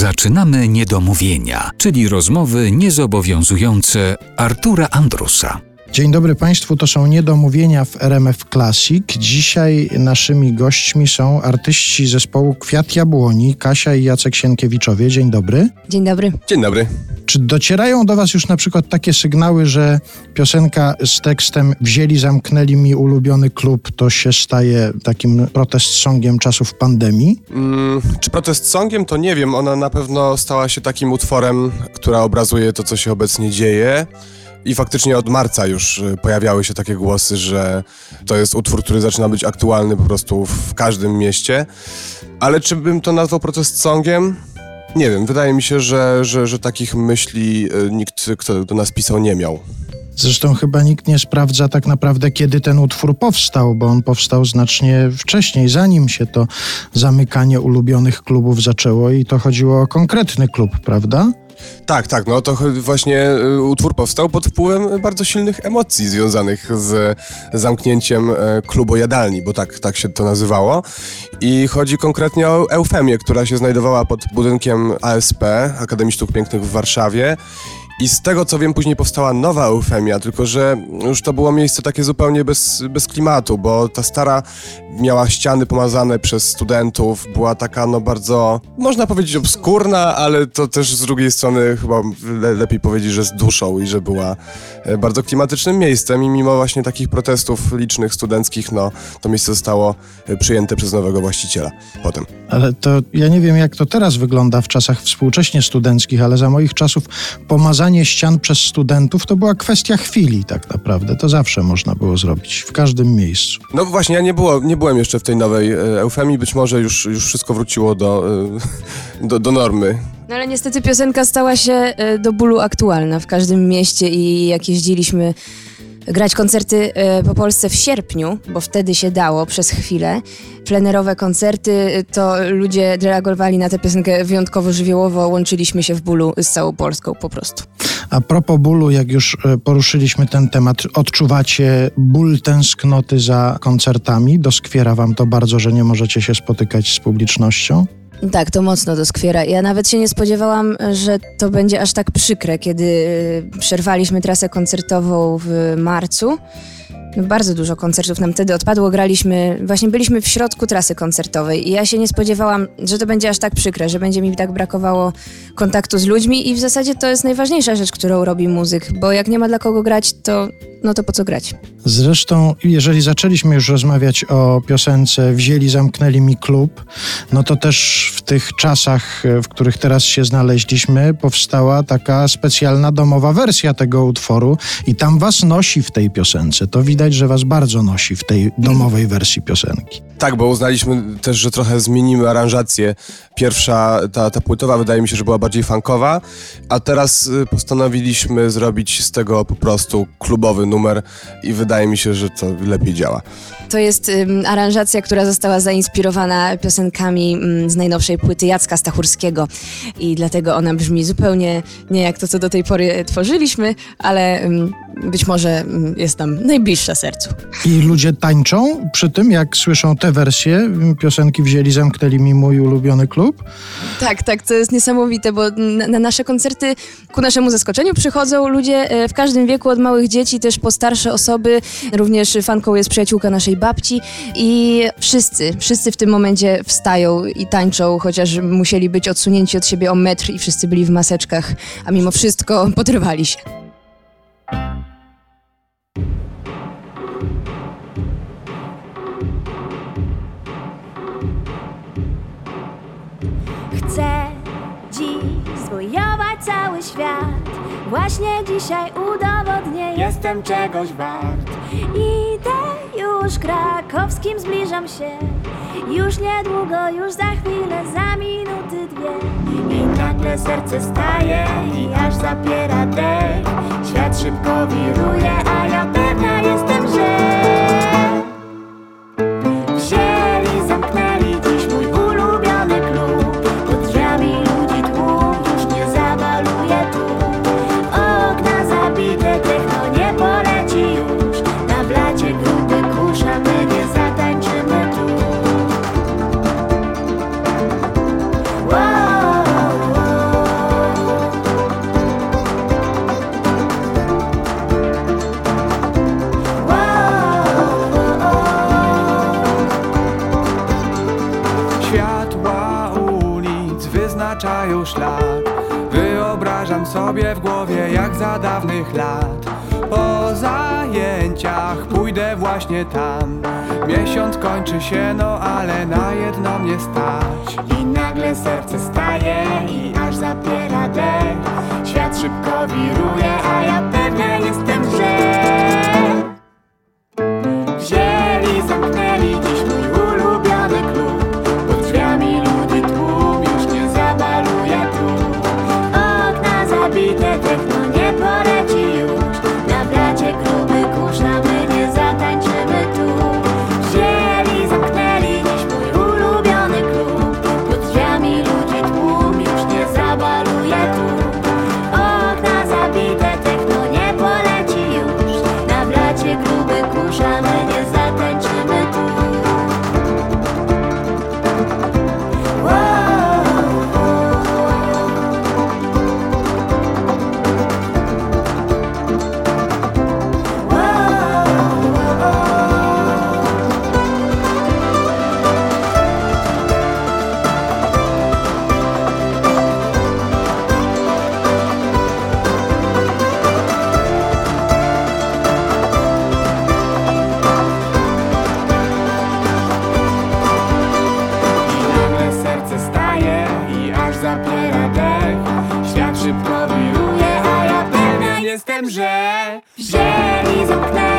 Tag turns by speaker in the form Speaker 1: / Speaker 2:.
Speaker 1: Zaczynamy niedomówienia, czyli rozmowy niezobowiązujące Artura Andrusa.
Speaker 2: Dzień dobry Państwu, to są niedomówienia w RMF Classic. Dzisiaj naszymi gośćmi są artyści zespołu Kwiat Jabłoni, Kasia i Jacek Sienkiewiczowie. Dzień dobry.
Speaker 3: Dzień dobry.
Speaker 4: Dzień dobry.
Speaker 2: Czy docierają do Was już na przykład takie sygnały, że piosenka z tekstem Wzięli, zamknęli mi ulubiony klub, to się staje takim protest songiem czasów pandemii?
Speaker 4: Mm, czy protest songiem, to nie wiem. Ona na pewno stała się takim utworem, która obrazuje to, co się obecnie dzieje. I faktycznie od marca już y, pojawiały się takie głosy, że to jest utwór, który zaczyna być aktualny po prostu w każdym mieście. Ale czy bym to nazwał protest songiem? Nie wiem, wydaje mi się, że, że, że takich myśli y, nikt, kto do nas pisał, nie miał.
Speaker 2: Zresztą chyba nikt nie sprawdza tak naprawdę, kiedy ten utwór powstał, bo on powstał znacznie wcześniej, zanim się to zamykanie ulubionych klubów zaczęło i to chodziło o konkretny klub, prawda?
Speaker 4: Tak, tak, no to właśnie y, utwór powstał pod wpływem bardzo silnych emocji związanych z zamknięciem e, klubu jadalni, bo tak, tak się to nazywało. I chodzi konkretnie o Eufemię, która się znajdowała pod budynkiem ASP, Akademii Sztuk Pięknych w Warszawie i z tego co wiem, później powstała nowa eufemia, tylko że już to było miejsce takie zupełnie bez, bez klimatu, bo ta stara miała ściany pomazane przez studentów, była taka no bardzo, można powiedzieć obskurna, ale to też z drugiej strony chyba le lepiej powiedzieć, że z duszą i że była e, bardzo klimatycznym miejscem i mimo właśnie takich protestów licznych studenckich, no to miejsce zostało e, przyjęte przez nowego właściciela potem.
Speaker 2: Ale to ja nie wiem jak to teraz wygląda w czasach współcześnie studenckich, ale za moich czasów pomazanie ścian przez studentów to była kwestia chwili tak naprawdę. To zawsze można było zrobić, w każdym miejscu.
Speaker 4: No właśnie, ja nie, było, nie byłem jeszcze w tej nowej e, eufemii, być może już, już wszystko wróciło do, e, do, do normy.
Speaker 3: No ale niestety piosenka stała się e, do bólu aktualna w każdym mieście i jak jeździliśmy grać koncerty e, po Polsce w sierpniu, bo wtedy się dało przez chwilę. Plenerowe koncerty, e, to ludzie reagowali na tę piosenkę wyjątkowo żywiołowo, łączyliśmy się w bólu z całą Polską po prostu.
Speaker 2: A propos bólu, jak już e, poruszyliśmy ten temat, odczuwacie ból tęsknoty za koncertami? Doskwiera wam to bardzo, że nie możecie się spotykać z publicznością?
Speaker 3: Tak, to mocno doskwiera. Ja nawet się nie spodziewałam, że to będzie aż tak przykre, kiedy przerwaliśmy trasę koncertową w marcu. Bardzo dużo koncertów nam wtedy odpadło. Graliśmy, właśnie byliśmy w środku trasy koncertowej i ja się nie spodziewałam, że to będzie aż tak przykre, że będzie mi tak brakowało kontaktu z ludźmi i w zasadzie to jest najważniejsza rzecz, którą robi muzyk, bo jak nie ma dla kogo grać, to no to po co grać?
Speaker 2: Zresztą, jeżeli zaczęliśmy już rozmawiać o piosence Wzięli, zamknęli mi klub, no to też w tych czasach, w których teraz się znaleźliśmy, powstała taka specjalna domowa wersja tego utworu i tam was nosi w tej piosence. To widać, że was bardzo nosi w tej domowej wersji piosenki.
Speaker 4: Tak, bo uznaliśmy też, że trochę zmienimy aranżację. Pierwsza, ta, ta płytowa wydaje mi się, że była bardziej funkowa, a teraz y, postanowiliśmy zrobić z tego po prostu klubowy numer i wydaje mi się, że to lepiej działa.
Speaker 3: To jest um, aranżacja, która została zainspirowana piosenkami um, z najnowszej płyty Jacka Stachurskiego i dlatego ona brzmi zupełnie nie jak to, co do tej pory tworzyliśmy, ale um, być może jest nam najbliższa sercu.
Speaker 2: I ludzie tańczą przy tym, jak słyszą tę wersję piosenki Wzięli, zamknęli mi mój ulubiony klub?
Speaker 3: Tak, tak, to jest niesamowite, bo na, na nasze koncerty ku naszemu zaskoczeniu przychodzą ludzie e, w każdym wieku, od małych dzieci też po starsze osoby. Również fanką jest przyjaciółka naszej babci i wszyscy, wszyscy w tym momencie wstają i tańczą, chociaż musieli być odsunięci od siebie o metr i wszyscy byli w maseczkach, a mimo wszystko potrywali się.
Speaker 5: Właśnie dzisiaj udowodnię, jestem czegoś wart. Idę już krakowskim, zbliżam się. Już niedługo, już za chwilę, za minuty dwie. I nagle serce staje i aż zapiera dech. Świat szybko wiruje,
Speaker 6: Powtarzam sobie w głowie jak za dawnych lat. Po zajęciach pójdę właśnie tam. Miesiąc kończy się, no ale na jedno mnie stać.
Speaker 5: I nagle serce staje i aż zapiera dech. Świat szybko wiruje wiem, że... Wzięli z okna